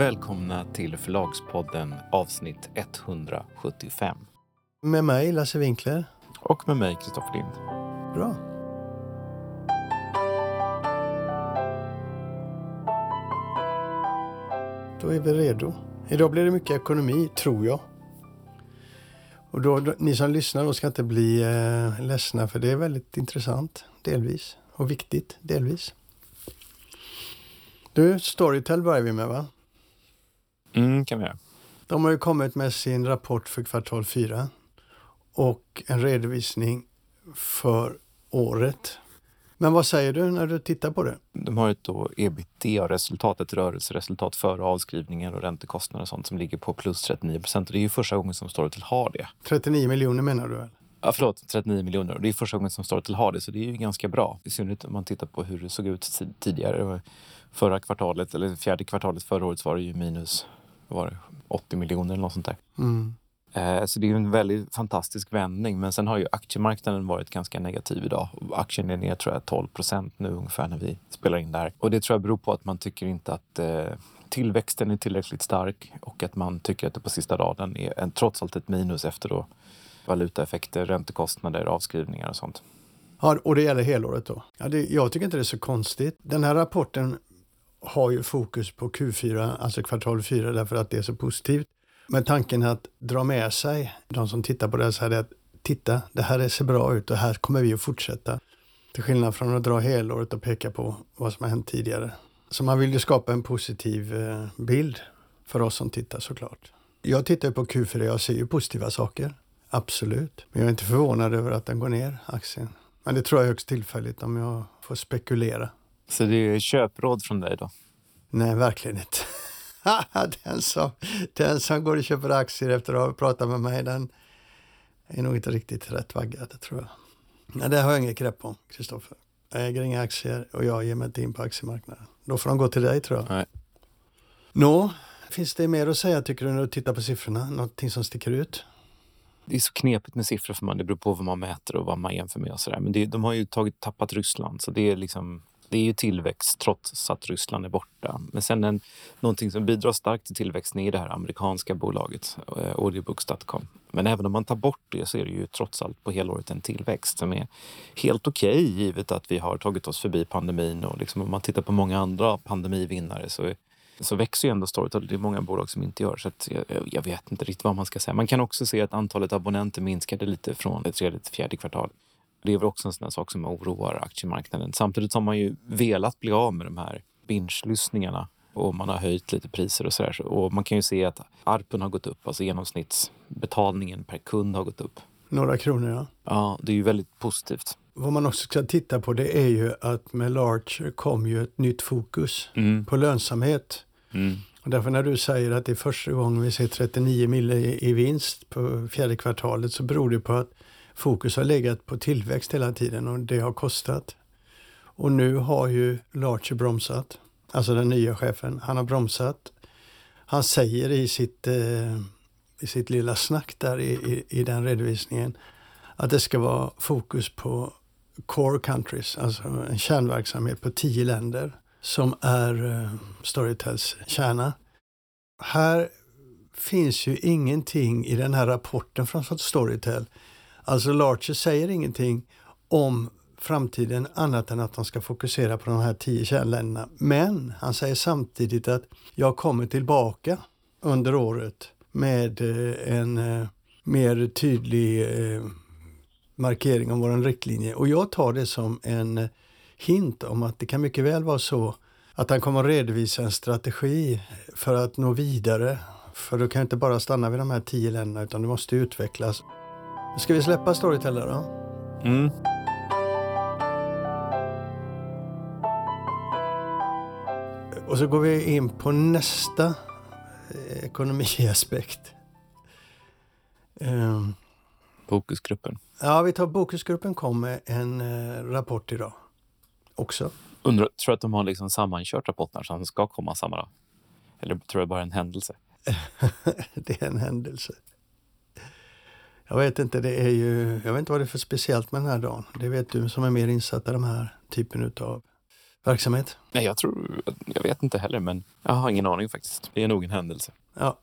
Välkomna till Förlagspodden avsnitt 175. Med mig, Lasse Winkler. Och med mig, Kristoffer Lind. Bra. Då är vi redo. Idag blir det mycket ekonomi, tror jag. Och då, då, ni som lyssnar då ska inte bli eh, ledsna för det är väldigt intressant, delvis. Och viktigt, delvis. Du, Storytel börjar vi med va? Mm, kan vi göra. De har ju kommit med sin rapport för kvartal 4 och en redovisning för året. Men vad säger du när du tittar på det? De har ett då ebitda-resultat, ett rörelseresultat före avskrivningar och räntekostnader och sånt som ligger på plus 39 procent. Det är ju första gången som Storytel har det. 39 miljoner menar du väl? Ja, förlåt, 39 miljoner. Det är första gången som Storytel har det, så det är ju ganska bra. I synnerhet om man tittar på hur det såg ut tidigare. Förra kvartalet, eller fjärde kvartalet förra året var det ju minus var det, 80 miljoner eller något sånt där. Mm. Eh, så det är en väldigt fantastisk vändning. Men sen har ju aktiemarknaden varit ganska negativ idag. Aktien är ner tror jag 12 procent nu ungefär när vi spelar in där. Och det tror jag beror på att man tycker inte att eh, tillväxten är tillräckligt stark och att man tycker att det på sista raden är en, trots allt ett minus efter då valutaeffekter, räntekostnader, avskrivningar och sånt. Ja, och det gäller helåret då? Ja, det, jag tycker inte det är så konstigt. Den här rapporten har ju fokus på Q4, alltså kvartal 4, därför att det är så positivt. Men tanken att dra med sig de som tittar på det här så här att titta, det här ser bra ut och här kommer vi att fortsätta. Till skillnad från att dra helåret och peka på vad som har hänt tidigare. Så man vill ju skapa en positiv eh, bild för oss som tittar såklart. Jag tittar på Q4, jag ser ju positiva saker. Absolut. Men jag är inte förvånad över att den går ner, aktien. Men det tror jag är högst tillfälligt om jag får spekulera. Så det är köpråd från dig då? Nej, verkligen inte. den, som, den som går och köper aktier efter att ha pratat med mig, den är nog inte riktigt rätt vaggad, tror jag. Nej, det har jag inget grepp om, Kristoffer. Jag äger inga aktier och jag ger mig inte in på aktiemarknaden. Då får de gå till dig, tror jag. Nej. Nå, finns det mer att säga tycker du när du tittar på siffrorna? Någonting som sticker ut? det är så knepigt med siffror för man, det beror på vad man mäter och vad man jämför med och sådär. Men det, de har ju tagit, tappat Ryssland så det är liksom det är ju tillväxt trots att Ryssland är borta. Men sen en, någonting som bidrar starkt till tillväxten är det här amerikanska bolaget, eh, Audiobooks.com. Men även om man tar bort det så är det ju trots allt på helåret en tillväxt som är helt okej okay, givet att vi har tagit oss förbi pandemin och liksom om man tittar på många andra pandemivinnare så så växer ju ändå Storytel. Det är många bolag som inte gör så jag, jag, vet inte riktigt vad man ska säga. Man kan också se att antalet abonnenter minskade lite från det tredje till fjärde kvartalet. Det är väl också en sån sak som oroar aktiemarknaden. Samtidigt har man ju velat bli av med de här binge-lyssningarna och man har höjt lite priser och sådär. Och man kan ju se att ARPen har gått upp, alltså genomsnittsbetalningen per kund har gått upp. Några kronor ja. Ja, det är ju väldigt positivt. Vad man också ska titta på det är ju att med Larcher kom ju ett nytt fokus mm. på lönsamhet. Mm. Och därför när du säger att det är första gången vi ser 39 mille i vinst på fjärde kvartalet så beror det på att fokus har legat på tillväxt hela tiden och det har kostat. Och nu har ju Larcher bromsat, alltså den nya chefen. Han har bromsat. Han säger i sitt, eh, i sitt lilla snack där i, i, i den redovisningen att det ska vara fokus på core countries, alltså en kärnverksamhet på tio länder som är eh, Storytels kärna. Här finns ju ingenting i den här rapporten från Storytel. Alltså Larcher säger ingenting om framtiden annat än att de ska fokusera på de här tio kärnländerna. Men han säger samtidigt att jag kommer tillbaka under året med eh, en eh, mer tydlig eh, markering om vår riktlinje. Och jag tar det som en hint om att det kan mycket väl vara så att han kommer att redovisa en strategi för att nå vidare. För du kan inte bara stanna vid de här tio länderna utan du måste utvecklas. Ska vi släppa Storyteller då? Mm. Och så går vi in på nästa eh, ekonomiaspekt. Um, Fokusgruppen. Ja, vi tar Bokusgruppen kom med en eh, rapport idag också. Undrar, tror du att de har liksom sammankört rapporterna så att de ska komma samma dag? Eller tror du bara en händelse? det är en händelse. Jag vet inte, det är ju, jag vet inte vad det är för speciellt med den här dagen. Det vet du som är mer insatt i de här typen av verksamhet? Nej, jag tror... Jag vet inte heller, men jag har ingen aning faktiskt. Det är nog en händelse. Ja.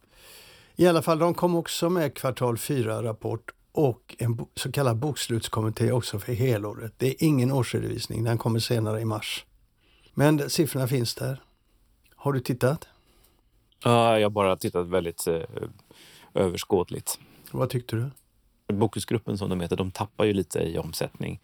I alla fall, de kom också med kvartal 4-rapport och en så kallad bokslutskommitté också för helåret. Det är ingen årsredovisning, den kommer senare i mars. Men siffrorna finns där. Har du tittat? Ja, jag har bara tittat väldigt eh, överskådligt. Vad tyckte du? Bokusgruppen som de heter, de tappar ju lite i omsättning.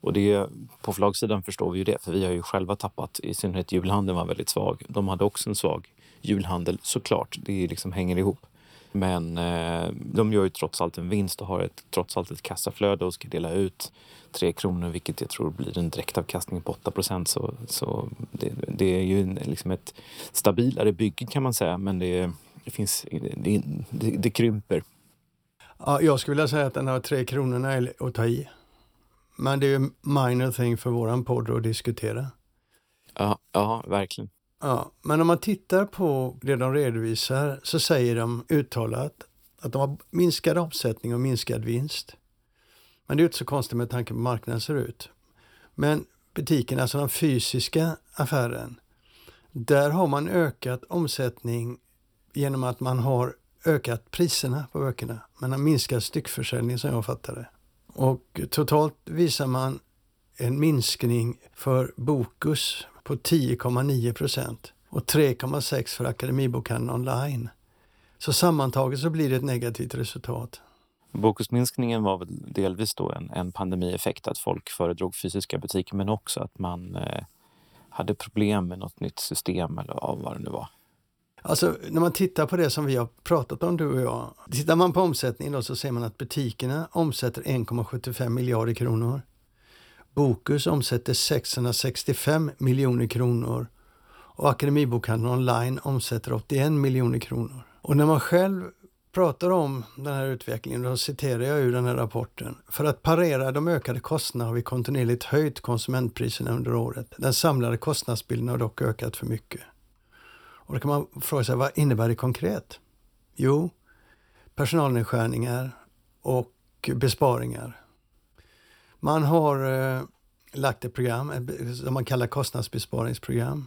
Och det, på förlagssidan förstår vi ju det, för vi har ju själva tappat. I synnerhet julhandeln var väldigt svag. De hade också en svag julhandel, såklart. Det liksom hänger ihop. Men eh, de gör ju trots allt en vinst och har ett, trots allt ett kassaflöde och ska dela ut tre kronor, vilket jag tror blir en direktavkastning på 8 procent. Så, så det, det, är ju liksom ett stabilare bygge kan man säga, men det, det finns, det, det, det krymper. Ja, jag skulle vilja säga att den här tre kronorna är att ta i. Men det är ju minor thing för våran podd att diskutera. Ja, ja verkligen. Ja, men om man tittar på det de redovisar så säger de uttalat att de har minskad omsättning och minskad vinst. Men det är inte så konstigt med tanke på hur marknaden ser ut. Men butiken, alltså den fysiska affären, där har man ökat omsättning genom att man har ökat priserna på böckerna. men har minskat styckförsäljningen. som jag fattar det. Och totalt visar man en minskning för Bokus på 10,9 procent och 3,6 för Akademibokhandeln online. Så sammantaget så blir det ett negativt resultat. Bokusminskningen var väl delvis då en, en pandemieffekt, att folk föredrog fysiska butiker men också att man eh, hade problem med något nytt system eller vad det nu var. Alltså när man tittar på det som vi har pratat om du och jag. Tittar man på omsättningen då så ser man att butikerna omsätter 1,75 miljarder kronor. Bokus omsätter 665 miljoner kronor och Akademibokhandeln online omsätter 81 miljoner kronor. Och när man själv pratar om den här utvecklingen, då citerar jag ur den här rapporten. För att parera de ökade kostnaderna har vi kontinuerligt höjt konsumentpriserna under året. Den samlade kostnadsbilden har dock ökat för mycket. Och då kan man fråga sig, vad innebär det konkret? Jo, personalnedskärningar och besparingar. Man har eh, lagt ett program som man kallar kostnadsbesparingsprogram.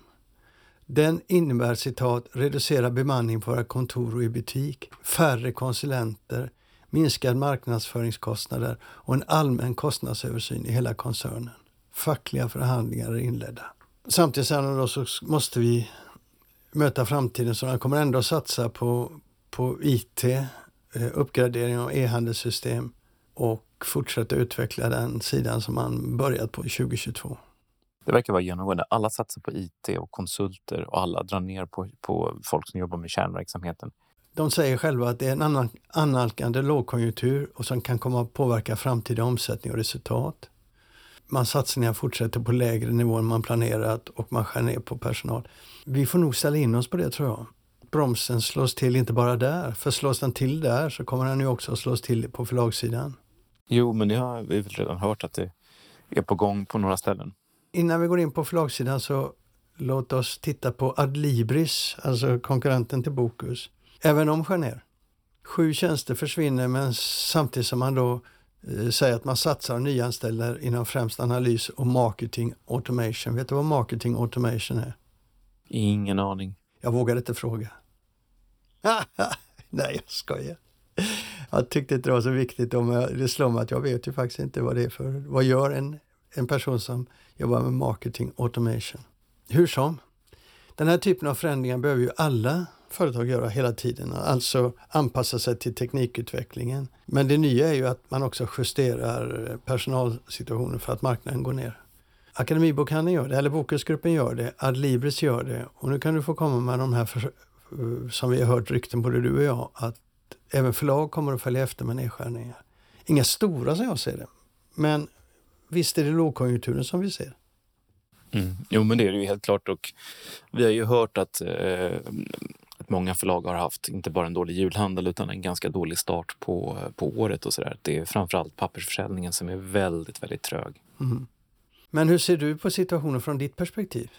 Den innebär citat reducerad bemanning på våra kontor och i butik, färre konsulenter, minskad marknadsföringskostnader och en allmän kostnadsöversyn i hela koncernen. Fackliga förhandlingar är inledda. Samtidigt då så måste vi möta framtiden så de kommer ändå att satsa på, på IT, eh, uppgradering av e-handelssystem och fortsätta utveckla den sidan som man börjat på 2022. Det verkar vara genomgående. Alla satsar på IT och konsulter och alla drar ner på, på folk som jobbar med kärnverksamheten. De säger själva att det är en annan, annalkande lågkonjunktur och som kan komma att påverka framtida omsättning och resultat. Man satsningar fortsätter på lägre nivå än man planerat och man skär ner på personal. Vi får nog ställa in oss på det tror jag. Bromsen slås till inte bara där, för slås den till där så kommer den ju också att slås till på förlagssidan. Jo, men det har vi redan hört att det är på gång på några ställen. Innan vi går in på förlagssidan så låt oss titta på Adlibris, alltså konkurrenten till Bokus. Även de skär ner. Sju tjänster försvinner men samtidigt som man då säger att man satsar och nyanställer inom främst analys och marketing automation. Vet du vad marketing automation är? Ingen aning. Jag vågade inte fråga. Nej, jag skojar. Jag tyckte inte det var så viktigt. Om jag, det slår mig att jag vet ju faktiskt inte vad det är för... Vad gör en, en person som jobbar med marketing automation? Hur som, den här typen av förändringar behöver ju alla företag göra hela tiden, alltså anpassa sig till teknikutvecklingen. Men det nya är ju att man också justerar personalsituationen för att marknaden går ner. Akademibokhandeln gör det, eller Bokusgruppen gör det, Adlibris gör det och nu kan du få komma med de här, för, som vi har hört rykten både du och jag, att även förlag kommer att följa efter med nedskärningar. Inga stora som jag ser det, men visst är det lågkonjunkturen som vi ser. Mm. Jo, men det är det ju helt klart. Och vi har ju hört att, eh, att många förlag har haft inte bara en dålig julhandel utan en ganska dålig start på, på året. och så där. Det är framförallt pappersförsäljningen som är väldigt, väldigt trög. Mm. Men hur ser du på situationen från ditt perspektiv?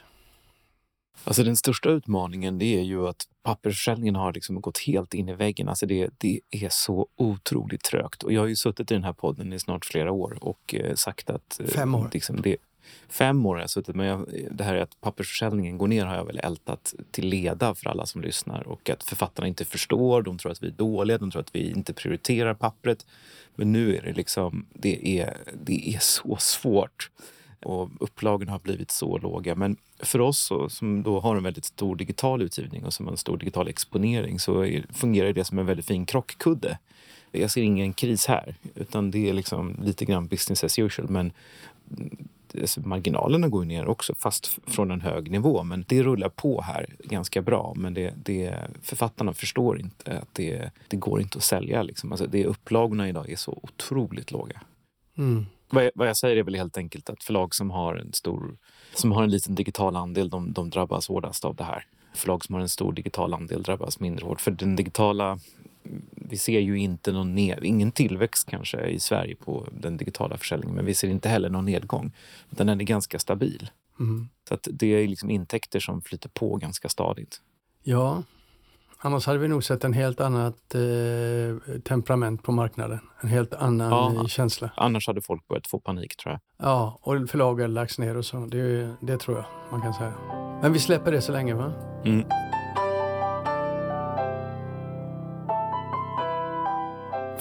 Alltså den största utmaningen det är ju att pappersförsäljningen har liksom gått helt in i väggen. Alltså det, det är så otroligt trögt. Och jag har ju suttit i den här podden i snart flera år och eh, sagt att... Eh, Fem år? Liksom det, fem år har jag suttit med. Det här att pappersförsäljningen går ner har jag väl ältat till leda för alla som lyssnar och att författarna inte förstår. De tror att vi är dåliga, de tror att vi inte prioriterar pappret. Men nu är det liksom, det är, det är så svårt och upplagorna har blivit så låga. Men för oss som då har en väldigt stor digital utgivning och som har en stor digital exponering så är, fungerar det som en väldigt fin krockkudde. Jag ser ingen kris här, utan det är liksom lite grann business as usual. Men alltså, marginalerna går ner också, fast från en hög nivå. Men det rullar på här ganska bra. Men det, det, författarna förstår inte att det, det går inte att sälja. Liksom. Alltså, det, upplagorna idag är så otroligt låga. Mm. Vad jag, vad jag, säger är väl helt enkelt att förlag som har en stor som har en liten digital andel, de, de drabbas hårdast av det här. Förlag som har en stor digital andel drabbas mindre hårt. För den digitala vi ser ju inte någon ned, ingen tillväxt kanske i Sverige på den digitala försäljningen, men vi ser inte heller någon nedgång. Utan den är ganska stabil. Mm. Så att det är liksom intäkter som flyter på ganska stadigt. Ja, annars hade vi nog sett en helt annat eh, temperament på marknaden. En helt annan ja, känsla. Annars hade folk börjat få panik tror jag. Ja, och förlag hade lagts ner och så. Det, det tror jag man kan säga. Men vi släpper det så länge va? Mm.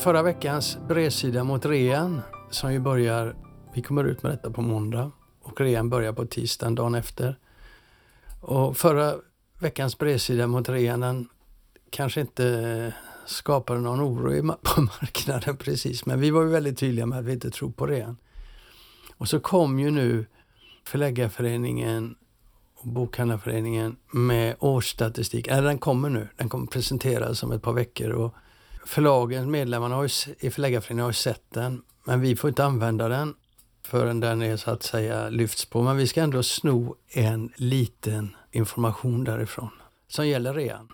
Förra veckans bredsida mot rean som ju börjar, vi kommer ut med detta på måndag och rean börjar på tisdagen dagen efter. Och förra veckans bredsida mot rean den kanske inte skapade någon oro på marknaden precis men vi var ju väldigt tydliga med att vi inte tror på rean. Och så kom ju nu Förläggarföreningen och Bokhandlarföreningen med årsstatistik. Eller den kommer nu, den kommer presenteras om ett par veckor. Och förlagen, medlemmarna har ju, i Förläggarföreningen har ju sett den, men vi får inte använda den förrän den är så att säga lyfts på. Men vi ska ändå sno en liten information därifrån som gäller rean.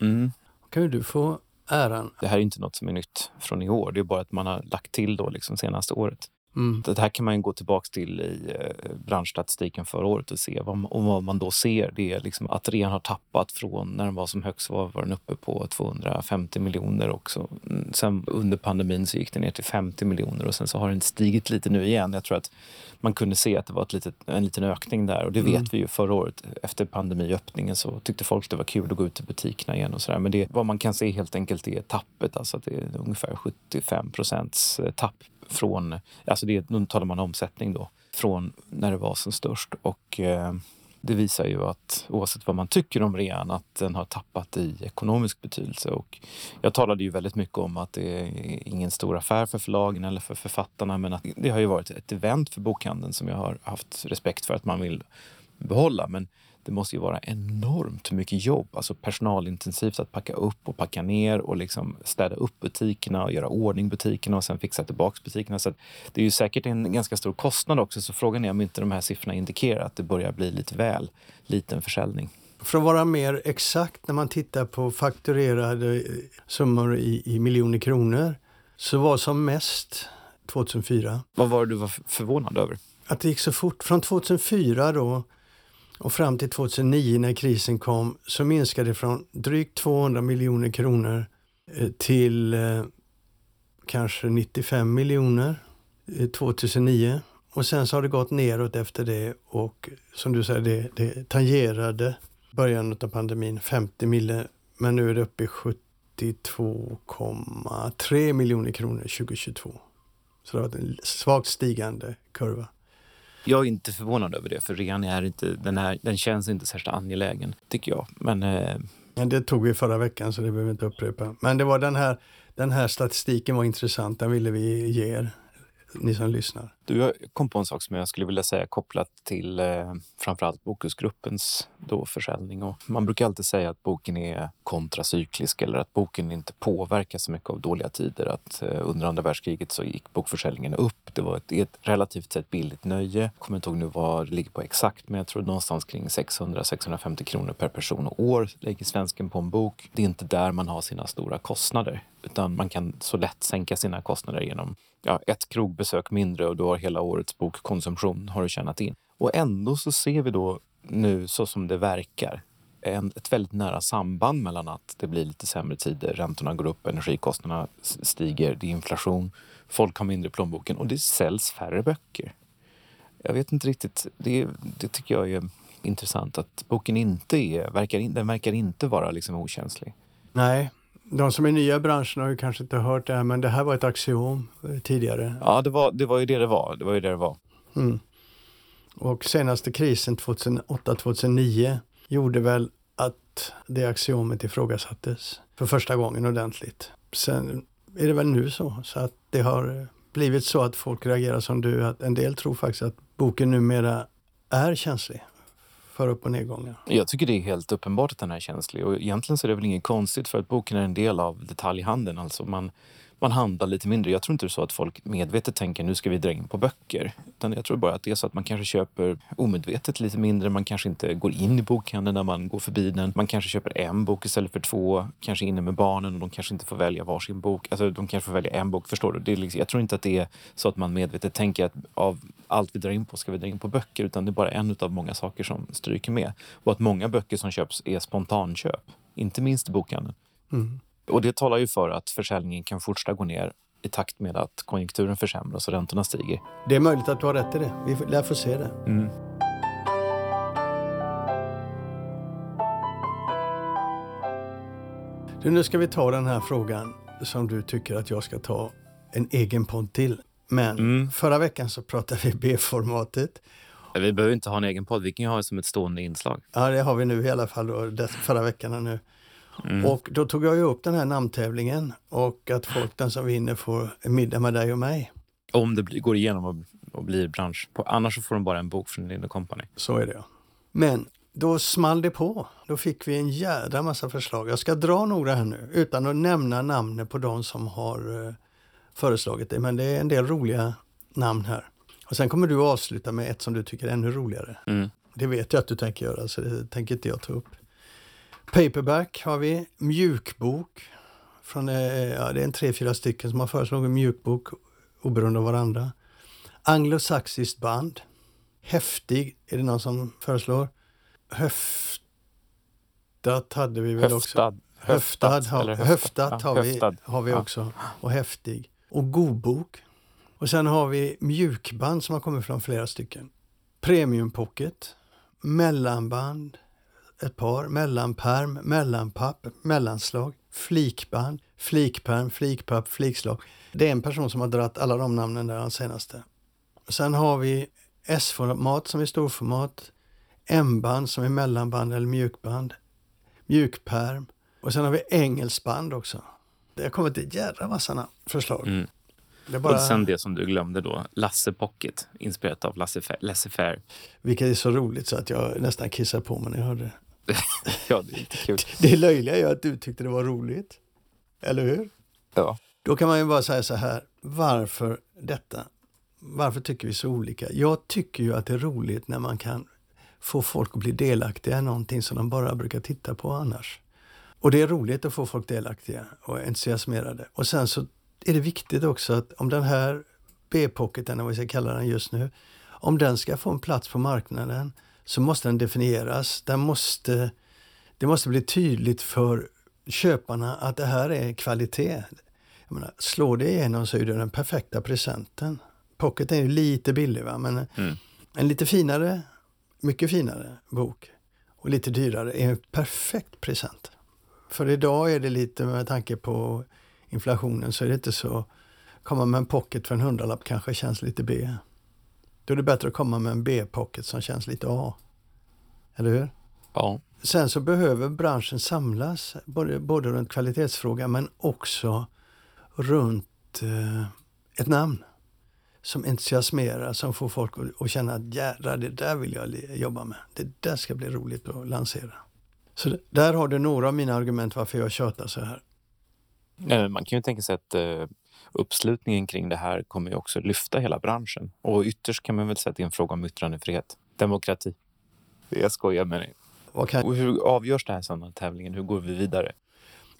Mm. Kan ju du få äran? Det här är inte något som är nytt från i år. Det är bara att man har lagt till då liksom senaste året. Mm. Det här kan man gå tillbaka till i eh, branschstatistiken förra året och se. Vad man, och vad man då ser det är liksom att rean har tappat från när den var som högst var, var den uppe på 250 miljoner också. Mm, sen under pandemin så gick den ner till 50 miljoner och sen så har den stigit lite nu igen. Jag tror att man kunde se att det var litet, en liten ökning där och det mm. vet vi ju förra året. Efter pandemiöppningen så tyckte folk det var kul att gå ut till butikerna igen och sådär. Men det, vad man kan se helt enkelt är tappet, alltså att det är ungefär 75 procents eh, tapp från, alltså det, nu talar man omsättning då, från när det var som störst. Och eh, det visar ju att oavsett vad man tycker om rean, att den har tappat i ekonomisk betydelse. Och jag talade ju väldigt mycket om att det är ingen stor affär för förlagen eller för författarna, men att det har ju varit ett event för bokhandeln som jag har haft respekt för att man vill behålla. Men det måste ju vara enormt mycket jobb, alltså personalintensivt att packa upp och packa ner och liksom städa upp butikerna och göra ordning butikerna och sen fixa tillbaka butikerna. Så det är ju säkert en ganska stor kostnad också, så frågan är om inte de här siffrorna indikerar att det börjar bli lite väl liten försäljning. För att vara mer exakt, när man tittar på fakturerade summor i, i miljoner kronor, så var som mest 2004. Vad var det du var förvånad över? Att det gick så fort. Från 2004 då och fram till 2009 när krisen kom så minskade det från drygt 200 miljoner kronor eh, till eh, kanske 95 miljoner eh, 2009. Och sen så har det gått neråt efter det och som du säger, det, det tangerade början av pandemin 50 mille men nu är det uppe i 72,3 miljoner kronor 2022. Så det har varit en svagt stigande kurva. Jag är inte förvånad över det, för rean är inte, den, här, den känns inte särskilt angelägen, tycker jag. Men, eh... Men det tog vi förra veckan, så det behöver vi inte upprepa. Men det var den här, den här statistiken var intressant, den ville vi ge er ni som lyssnar. Du, jag kom på en sak som jag skulle vilja säga kopplat till eh, framförallt Bokusgruppens då försäljning. Och man brukar alltid säga att boken är kontracyklisk eller att boken inte påverkas så mycket av dåliga tider. Att eh, under andra världskriget så gick bokförsäljningen upp. Det var ett, ett relativt sett billigt nöje. Jag kommer inte ihåg nu vad det ligger på exakt, men jag tror någonstans kring 600-650 kronor per person och år lägger svensken på en bok. Det är inte där man har sina stora kostnader, utan man kan så lätt sänka sina kostnader genom ja, ett krogbesök mindre och då har hela årets bokkonsumtion har du tjänat in. Och ändå så ser vi då nu så som det verkar en, ett väldigt nära samband mellan att det blir lite sämre tider, räntorna går upp, energikostnaderna stiger, det är inflation, folk har mindre i plånboken och det säljs färre böcker. Jag vet inte riktigt. Det, det tycker jag är intressant att boken inte är, verkar, den verkar inte vara liksom okänslig. Nej, de som är nya i branschen har ju kanske inte hört det här, men det här var ett axiom eh, tidigare. Ja, det var, det var ju det det var. Det var ju det det var. Mm. Och senaste krisen 2008-2009 gjorde väl att det axiomet ifrågasattes för första gången ordentligt. Sen är det väl nu så, så att det har blivit så att folk reagerar som du, att en del tror faktiskt att boken numera är känslig för upp och nedgångar. Jag tycker det är helt uppenbart att den är känslig och egentligen så är det väl inget konstigt för att boken är en del av detaljhandeln. Alltså man, man handlar lite mindre. Jag tror inte det är så att folk medvetet tänker nu ska vi dra in på böcker. Utan jag tror bara att det är så att man kanske köper omedvetet lite mindre. Man kanske inte går in i bokhandeln när man går förbi den. Man kanske köper en bok istället för två. Kanske inne med barnen och de kanske inte får välja varsin bok. Alltså de kanske får välja en bok. Förstår du? Det är liksom, jag tror inte att det är så att man medvetet tänker att av allt vi drar in på ska vi dra in på böcker. Utan det är bara en av många saker som stryker med. Och att många böcker som köps är spontanköp. Inte minst i bokhandeln. Mm. Och det talar ju för att försäljningen kan fortsätta gå ner i takt med att konjunkturen försämras och räntorna stiger. Det är möjligt att du har rätt i det. Vi lär få se det. Mm. Du, nu ska vi ta den här frågan som du tycker att jag ska ta en egen podd till. Men Mm. förra veckan så pratade vi B-formatet. Vi behöver inte ha en egen podd, vi kan ju ha det som ett stående inslag. Ja, det har vi nu i alla fall då, förra veckan nu. Mm. Och då tog jag ju upp den här namntävlingen och att folk, den som vinner, får en middag med dig och mig. Om det går igenom och, och blir bransch. Annars så får de bara en bok från Lind Company. Så är det ja. Men då small det på. Då fick vi en jädra massa förslag. Jag ska dra några här nu utan att nämna namnen på de som har eh, föreslagit det. Men det är en del roliga namn här. Och sen kommer du avsluta med ett som du tycker är ännu roligare. Mm. Det vet jag att du tänker göra så det tänker inte jag ta upp. Paperback har vi, mjukbok. Från, eh, ja, det är en tre, fyra stycken som har föreslagit mjukbok oberoende av varandra. Anglosaxiskt band. Häftig är det någon som föreslår. Höftat hade vi väl också. Höftad. Höftad, har, eller höftat har vi, höftad. har vi också. Och häftig. Och godbok. Och sen har vi mjukband som har kommit från flera stycken. Premium pocket. Mellanband. Ett par. Mellanperm. Mellanpapp. Mellanslag. Flikband. Flikperm. Flikpapp. Flikslag. Det är en person som har dratt alla de namnen där, den senaste. Sen har vi S-format som är storformat. M-band som är mellanband eller mjukband. Mjukperm. Och sen har vi engelsband också. Det har kommit en jädra massa förslag. Mm. Bara, Och sen det som du glömde då, Lasse Pocket, inspirerat av Lasse Fa- Laissez-faire. Vilket är så roligt så att jag nästan kissar på mig när jag hörde det. Ja, det är lite kul. Det löjliga är att du tyckte det var roligt. Eller hur? Ja. Då kan man ju bara säga så här, varför detta? Varför tycker vi så olika? Jag tycker ju att det är roligt när man kan få folk att bli delaktiga i någonting som de bara brukar titta på annars. Och det är roligt att få folk delaktiga och entusiasmerade. Och sen så är det viktigt också att om den här B-pocketen, eller vad vi ska kalla den just nu, om den ska få en plats på marknaden så måste den definieras. Den måste, det måste bli tydligt för köparna att det här är kvalitet. Jag menar, slår det igenom så är det den perfekta presenten. Pocket är ju lite billig va, men Mm. en lite finare, mycket finare bok och lite dyrare är en perfekt present. För idag är det lite med tanke på inflationen så är det inte så, komma med en pocket för en hundralapp kanske känns lite B. Då är det bättre att komma med en B-pocket som känns lite A. Eller hur? ja. Sen så behöver branschen samlas, både, både runt kvalitetsfrågan men också runt eh, ett namn som entusiasmerar, som får folk att, att känna att jädrar, det där vill jag jobba med. Det där ska bli roligt att lansera. Så där har du några av mina argument varför jag tjatar så här. Nej, men Man kan ju tänka sig att eh, uppslutningen kring det här kommer ju också lyfta hela branschen. Och ytterst kan man väl säga att det är en fråga om yttrandefrihet. Demokrati. Jag skojar med dig. Och hur avgörs det här här tävlingen? Hur går vi vidare?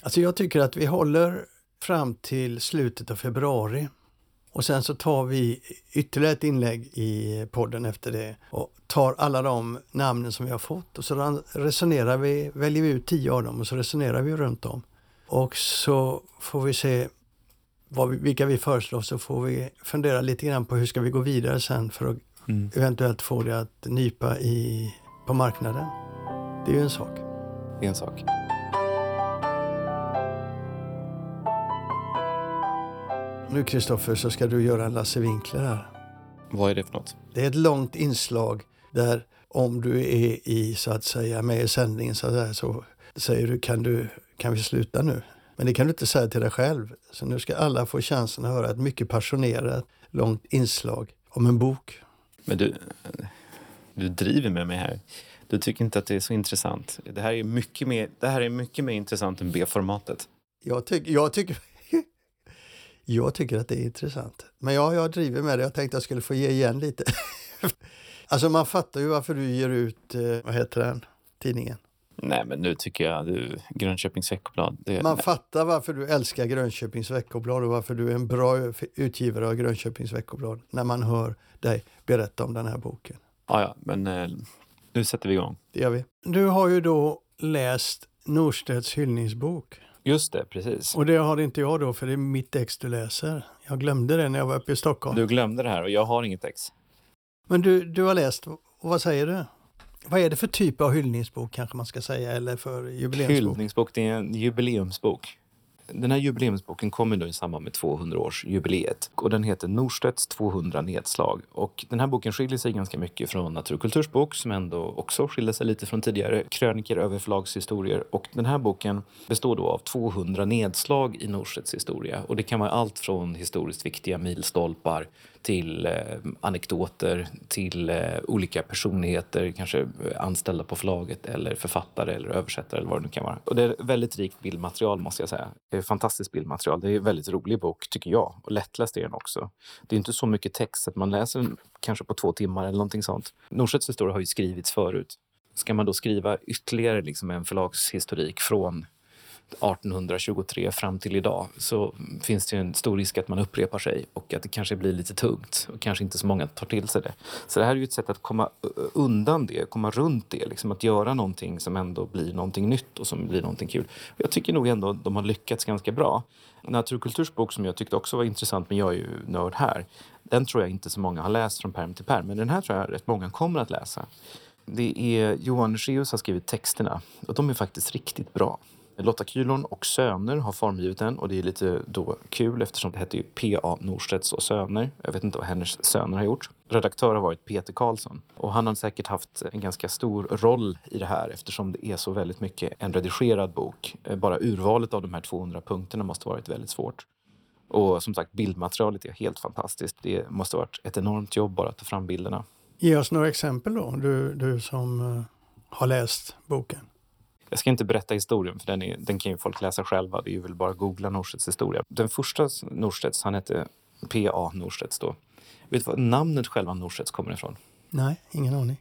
Alltså jag tycker att vi håller fram till slutet av februari. Och sen så tar vi ytterligare ett inlägg i podden efter det och tar alla de namnen som vi har fått och så resonerar vi, väljer vi ut tio av dem och så resonerar vi runt dem. Och så får vi se vad vi, vilka vi föreslår så får vi fundera lite grann på hur ska vi gå vidare sen för att mm. eventuellt få det att nypa i, på marknaden. Det är ju en sak. Det är en sak. Nu Kristoffer så ska du göra en Lasse Winkler här. Vad är det för något? Det är ett långt inslag där om du är i så att säga med i sändningen så, där, så säger du kan, du kan vi sluta nu? Men det kan du inte säga till dig själv. Så nu ska alla få chansen att höra ett mycket passionerat långt inslag om en bok. Men du, du driver med mig här. Du tycker inte att det är så intressant. Det här är mycket mer, det här är mycket mer intressant än B-formatet. Jag, tyck, jag, tycker, jag tycker att det är intressant. Men ja, jag driver med det. Jag tänkte att jag skulle få ge igen lite. alltså man fattar ju varför du ger ut, eh, vad heter den, tidningen? Nej, men nu tycker jag du, Grönköpings veckoblad. Det, Man nej. fattar varför du älskar Grönköpings veckoblad och varför du är en bra utgivare av Grönköpings veckoblad när man hör dig berätta om den här boken. Ja, ja, men eh, nu sätter vi igång. Det gör vi. Du har ju då läst Norstedts hyllningsbok. Just det, precis. Och det har inte jag då, för det är mitt ex du läser. Jag glömde det när jag var uppe i Stockholm. Du glömde det här och jag har inget ex. Men du, du har läst, och vad säger du? Vad är det för typ av hyllningsbok kanske man ska säga, eller för jubileumsbok? Hyllningsbok, det är en jubileumsbok. Den här jubileumsboken kommer då i samband med 200-årsjubileet och den heter Norstedts 200 nedslag. Och den här boken skiljer sig ganska mycket från Natur och kultursbok som ändå också skiljer sig lite från tidigare kröniker över förlagshistorier. Och den här boken består då av 200 nedslag i Norstedts historia och det kan vara allt från historiskt viktiga milstolpar till eh, anekdoter, till eh, olika personligheter, kanske eh, anställda på förlaget eller författare eller översättare eller vad det nu kan vara. Och det är väldigt rikt bildmaterial måste jag säga. Det är fantastiskt bildmaterial. Det är en väldigt rolig bok tycker jag och lättläst är den också. Det är inte så mycket text att man läser den kanske på två timmar eller någonting sånt. Norstedts historia har ju skrivits förut. Ska man då skriva ytterligare liksom en förlagshistorik från 1823 fram till idag så finns det en stor risk att man upprepar sig och att det kanske blir lite tungt och kanske inte så många tar till sig det. Så det här är ju ett sätt att komma undan det, komma runt det, liksom att göra någonting som ändå blir någonting nytt och som blir någonting kul. Jag tycker nog ändå att de har lyckats ganska bra. Naturkultursbok som jag tyckte också var intressant, men jag är ju nörd här, den tror jag inte så många har läst från perm till perm, men den här tror jag rätt många kommer att läsa. Det är Johan Scheus har skrivit texterna och de är faktiskt riktigt bra. Lotta Kylon och Söner har formgivit den och det är lite då kul eftersom det heter ju P.A. Norstedts och Söner. Jag vet inte vad hennes söner har gjort. Redaktör har varit Peter Karlsson och han har säkert haft en ganska stor roll i det här eftersom det är så väldigt mycket en redigerad bok. Eh, bara urvalet av de här 200 punkterna måste varit väldigt svårt. Och som sagt, bildmaterialet är helt fantastiskt. Det måste ha varit ett enormt jobb bara att ta fram bilderna. Ge oss några exempel då, du, du som eh, har läst boken. Jag ska inte berätta historien, för den, är, den kan ju folk läsa själva. Det är väl bara att googla Norstedts historia. Den första Norstedts, han hette P.A. Norstedts då. Vet du var namnet själva Norstedts kommer ifrån? Nej, ingen aning.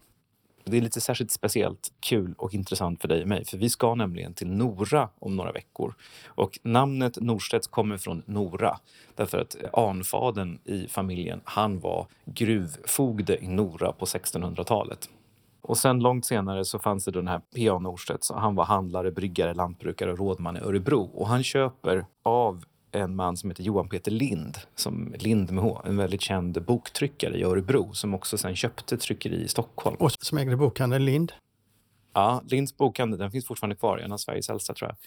Det är lite särskilt speciellt, kul och intressant för dig och mig, för vi ska nämligen till Nora om några veckor. Och namnet Norstedts kommer från Nora, därför att anfaden i familjen, han var gruvfogde i Nora på 1600-talet. Och sen långt senare så fanns det den här P.A. Norstedt. Han var handlare, bryggare, lantbrukare och rådman i Örebro. Och han köper av en man som heter Johan Peter Lind, som Lind med H, en väldigt känd boktryckare i Örebro som också sen köpte tryckeri i Stockholm. Och som ägde bokhandeln Lind? Ja, Linds bokhandel den finns fortfarande kvar, en av Sveriges äldsta tror jag.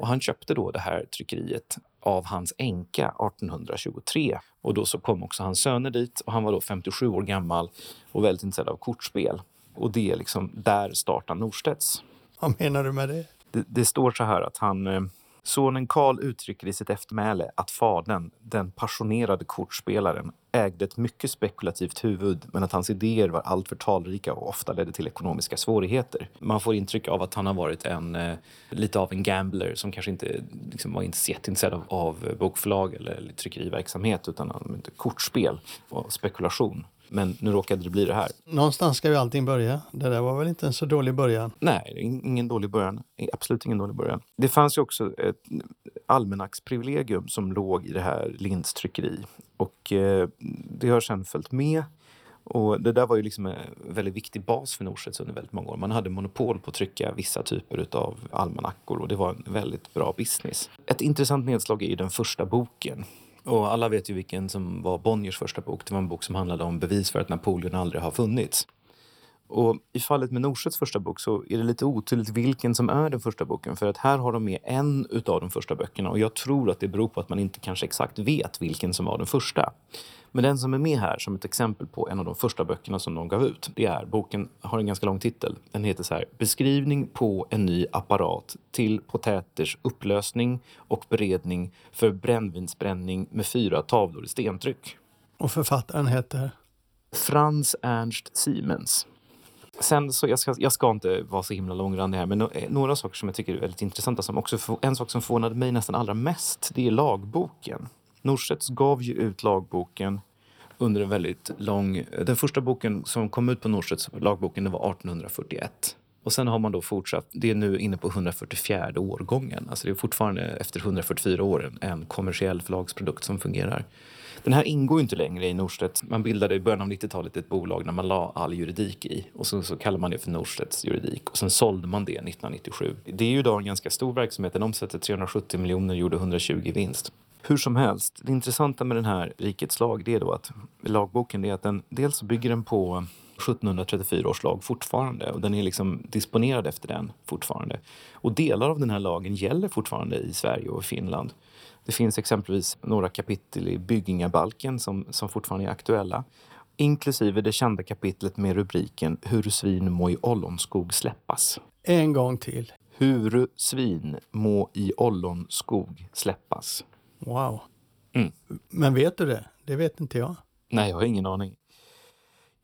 Och han köpte då det här tryckeriet av hans änka 1823. Och då så kom också hans söner dit och han var då 57 år gammal och väldigt intresserad av kortspel. Och det är liksom, där startar Norstedts. Vad menar du med det? Det, det står så här att han eh, Sonen Karl uttrycker i sitt eftermäle att fadern, den passionerade kortspelaren, ägde ett mycket spekulativt huvud men att hans idéer var alltför talrika och ofta ledde till ekonomiska svårigheter. Man får intryck av att han har varit en, eh, lite av en gambler som kanske inte liksom, var inte jätteintresserad av, av bokförlag eller tryckeriverksamhet utan kortspel och spekulation. Men nu råkade det bli det här. Någonstans ska ju allting börja. Det där var väl inte en så dålig början? Nej, ingen dålig början. Absolut ingen dålig början. Det fanns ju också ett almanacksprivilegium som låg i det här Linds tryckeri. Och eh, det har sen följt med. Och det där var ju liksom en väldigt viktig bas för Norstedts under väldigt många år. Man hade monopol på att trycka vissa typer av almanackor och det var en väldigt bra business. Ett intressant nedslag är ju den första boken och alla vet ju vilken som var Bonniers första bok. Det var en bok som handlade om bevis för att Napoleon aldrig har funnits. Och I fallet med Norstedts första bok så är det lite otydligt vilken som är den första boken. För att här har de med en av de första böckerna och jag tror att det beror på att man inte kanske exakt vet vilken som var den första. Men den som är med här som ett exempel på en av de första böckerna som de gav ut, det är boken har en ganska lång titel. Den heter så här Beskrivning på en ny apparat till potäters upplösning och beredning för brännvinsbränning med fyra tavlor i stentryck. Och författaren heter? Frans Ernst Siemens. Sen så jag ska, jag ska inte vara så himla långrandig här, men no, eh, några saker som jag tycker är väldigt intressanta. Som också, en sak som förvånade mig nästan allra mest, det är lagboken. Norstedts gav ju ut lagboken under en väldigt lång... Den första boken som kom ut på Norstedts lagboken det var 1841. Och sen har man då fortsatt, det är nu inne på 144 årgången. Alltså det är fortfarande efter 144 år en kommersiell förlagsprodukt som fungerar. Den här ingår inte längre i Norstedts. Man bildade i början av 90-talet ett bolag när man la all juridik i och så, så kallade man det för Norstedts juridik och sen sålde man det 1997. Det är ju idag en ganska stor verksamhet. Den omsätter 370 miljoner och gjorde 120 i vinst. Hur som helst, det intressanta med den här Rikets lag det är då att lagboken är att den dels bygger den på 1734 års lag fortfarande och den är liksom disponerad efter den fortfarande. Och delar av den här lagen gäller fortfarande i Sverige och Finland. Det finns exempelvis några kapitel i Byggingabalken som, som fortfarande är aktuella inklusive det kända kapitlet med rubriken Hur svin må i ollonskog släppas. En gång till. Hur svin må i ollonskog släppas. Wow. Mm. Men vet du det? Det vet inte jag. Nej, jag har ingen aning.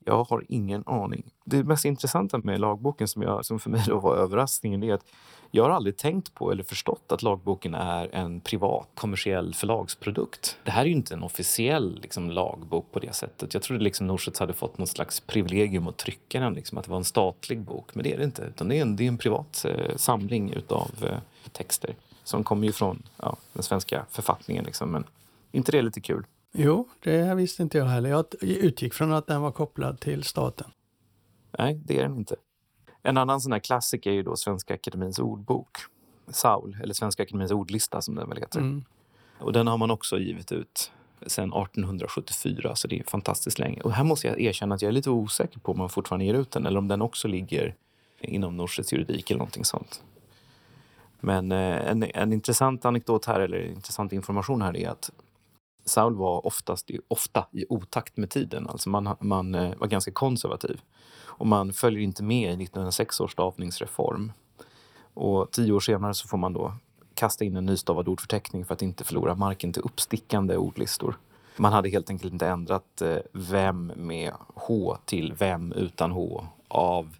Jag har ingen aning. Det mest intressanta med lagboken som, jag, som för mig då var överraskningen är att jag har aldrig tänkt på eller förstått att lagboken är en privat kommersiell förlagsprodukt. Det här är ju inte en officiell liksom, lagbok på det sättet. Jag trodde liksom Norstedts hade fått något slags privilegium att trycka den, liksom, att det var en statlig bok. Men det är det inte, utan det är en, det är en privat eh, samling utav eh, texter som kommer ju från ja, den svenska författningen. Liksom. Men inte det lite kul? Jo, det visste inte jag heller. Jag utgick från att den var kopplad till staten. Nej, det är den inte. En annan sån här klassiker är ju då Svenska Akademins ordbok. Saul, eller Svenska Akademins ordlista som den väl heter. Mm. Och den har man också givit ut sedan 1874, så det är fantastiskt länge. Och här måste jag erkänna att jag är lite osäker på om man fortfarande ger ut den eller om den också ligger inom Norstedts juridik eller någonting sånt. Men eh, en, en intressant anekdot här, eller intressant information här är att Saul var oftast, ofta i otakt med tiden. Alltså man, man eh, var ganska konservativ. Och man följer inte med i 1906 års stavningsreform. Och tio år senare så får man då kasta in en nystavad ordförteckning för att inte förlora marken till uppstickande ordlistor. Man hade helt enkelt inte ändrat eh, vem med H till vem utan H, av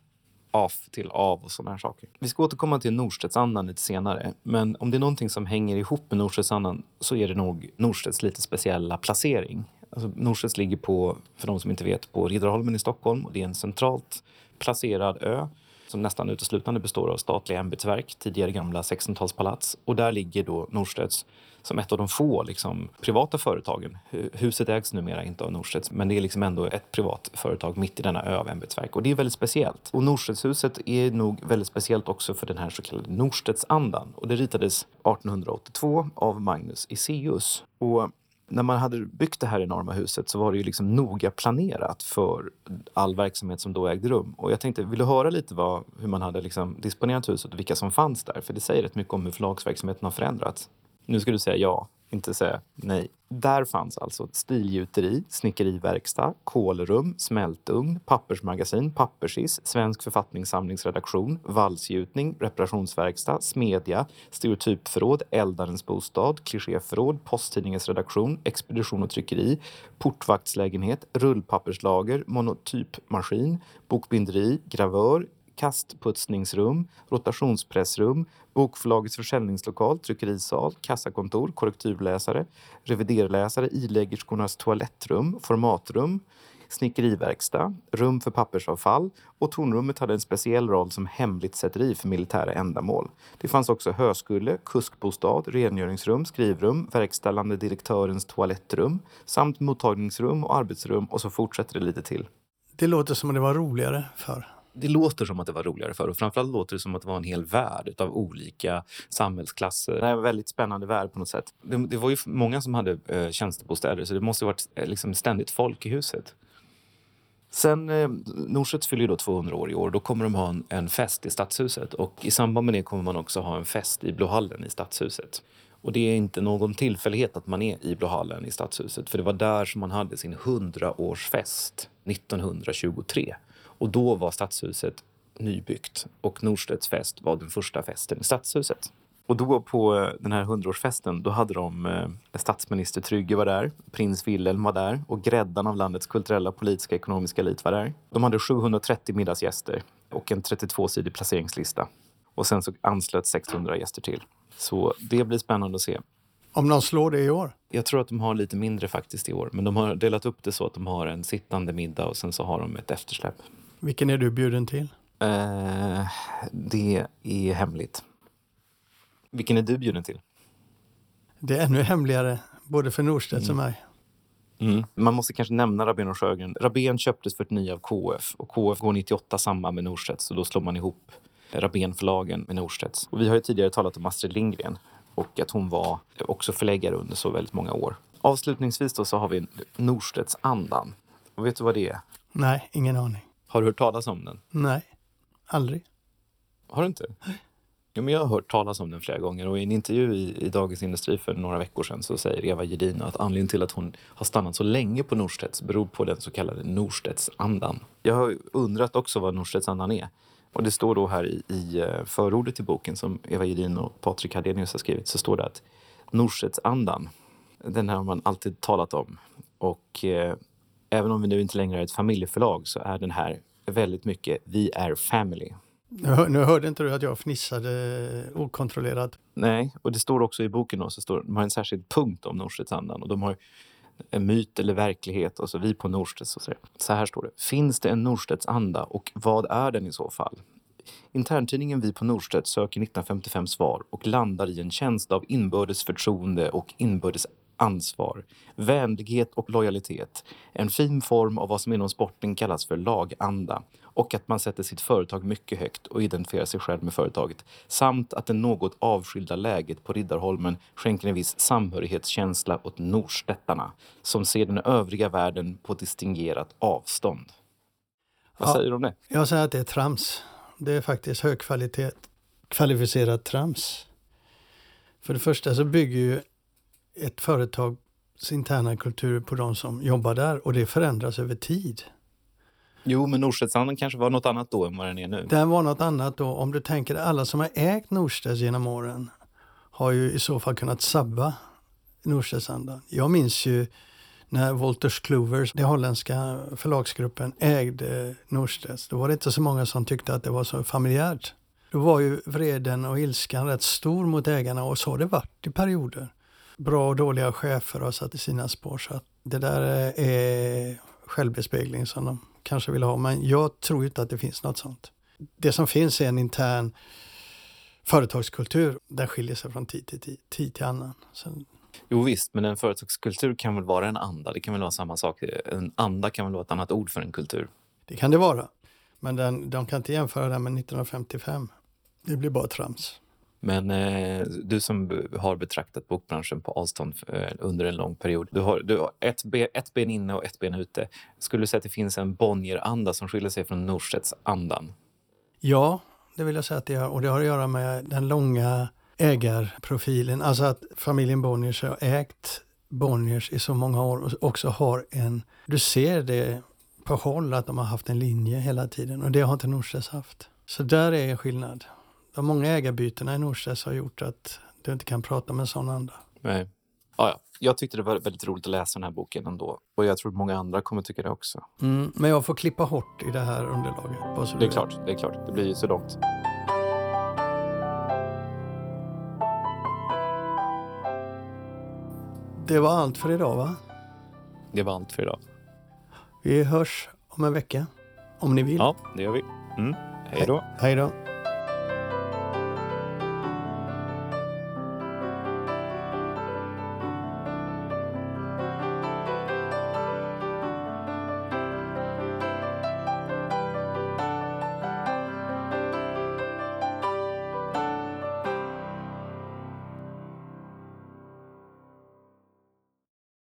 af till av och sådana här saker. Vi ska återkomma till Norstedtsandan lite senare, men om det är någonting som hänger ihop med Norstedtsandan så är det nog Norstedts lite speciella placering. Alltså Norstedts ligger på, för de som inte vet, på Riddarholmen i Stockholm och det är en centralt placerad ö som nästan uteslutande består av statliga ämbetsverk, tidigare gamla 1600-talspalats. Och där ligger då Norstedts som ett av de få liksom, privata företagen. Huset ägs numera inte av Norstedts, men det är liksom ändå ett privat företag mitt i denna ö av ämbetsverk. Och det är väldigt speciellt. Och Norstedtshuset är nog väldigt speciellt också för den här så kallade Norstedtsandan. Och det ritades 1882 av Magnus Iseus. Och när man hade byggt det här enorma huset så var det ju liksom noga planerat för all verksamhet som då ägde rum. Och jag tänkte, vill du höra lite vad, hur man hade liksom disponerat huset och vilka som fanns där? För det säger rätt mycket om hur förlagsverksamheten har förändrats. Nu ska du säga ja, inte säga nej. Där fanns alltså stilgjuteri, snickeriverkstad, kolrum, smältugn, pappersmagasin, pappersis, Svensk författningssamlingsredaktion, valsgjutning, reparationsverkstad, smedja, stereotypförråd, Eldarens bostad, klichéförråd, posttidningens redaktion, expedition och tryckeri, portvaktslägenhet, rullpapperslager, monotypmaskin, bokbinderi, gravör, kastputsningsrum, rotationspressrum, bokförlagets försäljningslokal, tryckerisal, kassakontor, korrekturläsare, reviderläsare, iläggerskornas toalettrum, formatrum, snickeriverkstad, rum för pappersavfall och tornrummet hade en speciell roll som hemligt sätteri för militära ändamål. Det fanns också höskulle, kuskbostad, rengöringsrum, skrivrum, verkställande direktörens toalettrum samt mottagningsrum och arbetsrum och så fortsätter det lite till. Det låter som att det var roligare förr. Det låter som att det var roligare förr och framförallt låter det som att det var en hel värld av olika samhällsklasser. Det är en väldigt spännande värld på något sätt. Det, det var ju många som hade eh, tjänstebostäder så det måste ha varit eh, liksom ständigt folk i huset. Sen eh, Norstedts fyller ju då 200 år i år. Då kommer de ha en, en, fest i Stadshuset och i samband med det kommer man också ha en fest i Blåhallen i Stadshuset. Och det är inte någon tillfällighet att man är i Blåhallen i Stadshuset för det var där som man hade sin 100-årsfest 1923. Och då var Stadshuset nybyggt och Norstedts fest var den första festen i Stadshuset. Och då på eh, den här hundraårsfesten, då hade de eh, statsminister Trygge var där, prins Wilhelm var där och gräddan av landets kulturella, politiska, ekonomiska elit var där. De hade 730 middagsgäster och en 32-sidig placeringslista. Och sen så anslöt 600 gäster till. Så det blir spännande att se. Om någon slår det i år? Jag tror att de har lite mindre faktiskt i år. Men de har delat upp det så att de har en sittande middag och sen så har de ett eftersläpp. Vilken är du bjuden till? Eh, det är hemligt. Vilken är du bjuden till? Det är ännu hemligare, både för Norstedts mm. och mig. Mm. Man måste kanske nämna Rabén och Sjögren. Rabén köptes 49 av KF och KF går 98 samman med Norstedts så då slår man ihop Rabén-förlagen med Norstedts. Och vi har ju tidigare talat om Astrid Lindgren och att hon var också förläggare under så väldigt många år. Avslutningsvis då så har vi Norstedts andan. Och vet du vad det är? Nej, ingen aning. Har du hört talas om den? Nej, aldrig. Har du inte? Ja, men jag har hört talas om den flera gånger och i en intervju i, i Dagens Industri för några veckor sedan så säger Eva Gedin att anledningen till att hon har stannat så länge på Norstedts beror på den så kallade Norstedts-andan. Jag har undrat också vad Norstedts-andan är. Och det står då här i, i eh, förordet till boken som Eva Gedin och Patrik Hadenius har skrivit så står det att Norstedts-andan, den här har man alltid talat om. Och eh, även om vi nu inte längre är ett familjeförlag så är den här väldigt mycket Vi är family. Nu, nu hörde inte du att jag fnissade okontrollerat. Nej, och det står också i boken då, så står, de har en särskild punkt om Norstedtsandan och de har en myt eller verklighet och så vi på Norstedts och så. Så här står det. Finns det en Norstedts anda och vad är den i så fall? Interntidningen Vi på Norstedt söker 1955 svar och landar i en känsla av inbördes förtroende och inbördes ansvar, vänlighet och lojalitet. En fin form av vad som inom sporten kallas för laganda och att man sätter sitt företag mycket högt och identifierar sig själv med företaget samt att det något avskilda läget på Riddarholmen skänker en viss samhörighetskänsla åt Nordstettarna som ser den övriga världen på distingerat avstånd. Vad ja, säger du om det? Jag säger att det är trams. Det är faktiskt högkvalitet, kvalificerat trams. För det första så bygger ju ett företags interna kultur på de som jobbar där och det förändras över tid. Jo, men Norstedtsandan kanske var något annat då än vad den är nu. Den var något annat då. Om du tänker alla som har ägt Norstedts genom åren har ju i så fall kunnat sabba Norstedtsandan. Jag minns ju när Wolters Kluwer, den holländska förlagsgruppen, ägde Norstedts. Då var det inte så många som tyckte att det var så familjärt. Då var ju vreden och ilskan rätt stor mot ägarna och så har det varit i perioder. Bra och dåliga chefer har satt i sina spår. Så att det där är självbespegling som de kanske vill ha. Men jag tror inte att det finns något sånt. Det som finns är en intern företagskultur. Den skiljer sig från tid till tid, tid till annan. Så... Jo visst, men en företagskultur kan väl vara en anda? Det kan väl vara samma sak? En anda kan väl vara ett annat ord för en kultur? Det kan det vara. Men den, de kan inte jämföra den med 1955. Det blir bara trams. Men eh, du som har betraktat bokbranschen på avstånd eh, under en lång period. Du har, du har ett, ben, ett ben inne och ett ben ute. Skulle du säga att det finns en Bonnier-anda som skiljer sig från Norstedts andan? Ja, det vill jag säga att det gör. Och det har att göra med den långa ägarprofilen. Alltså att familjen Bonniers har ägt Bonniers i så många år och också har en... Du ser det på håll att de har haft en linje hela tiden och det har inte Norstedts haft. Så där är en skillnad de många ägarbytena i Norstedts har gjort att du inte kan prata med en sån anda. Nej. Ja, ja. Jag tyckte det var väldigt roligt att läsa den här boken ändå. Och jag tror att många andra kommer tycka det också. Mm, men jag får klippa hårt i det här underlaget. det är klart, det är klart. Det blir ju så långt. Det var allt för idag va? Det var allt för idag. Vi hörs om en vecka. Om ni vill. Ja, det gör vi. Mm. Hej då. Hej då.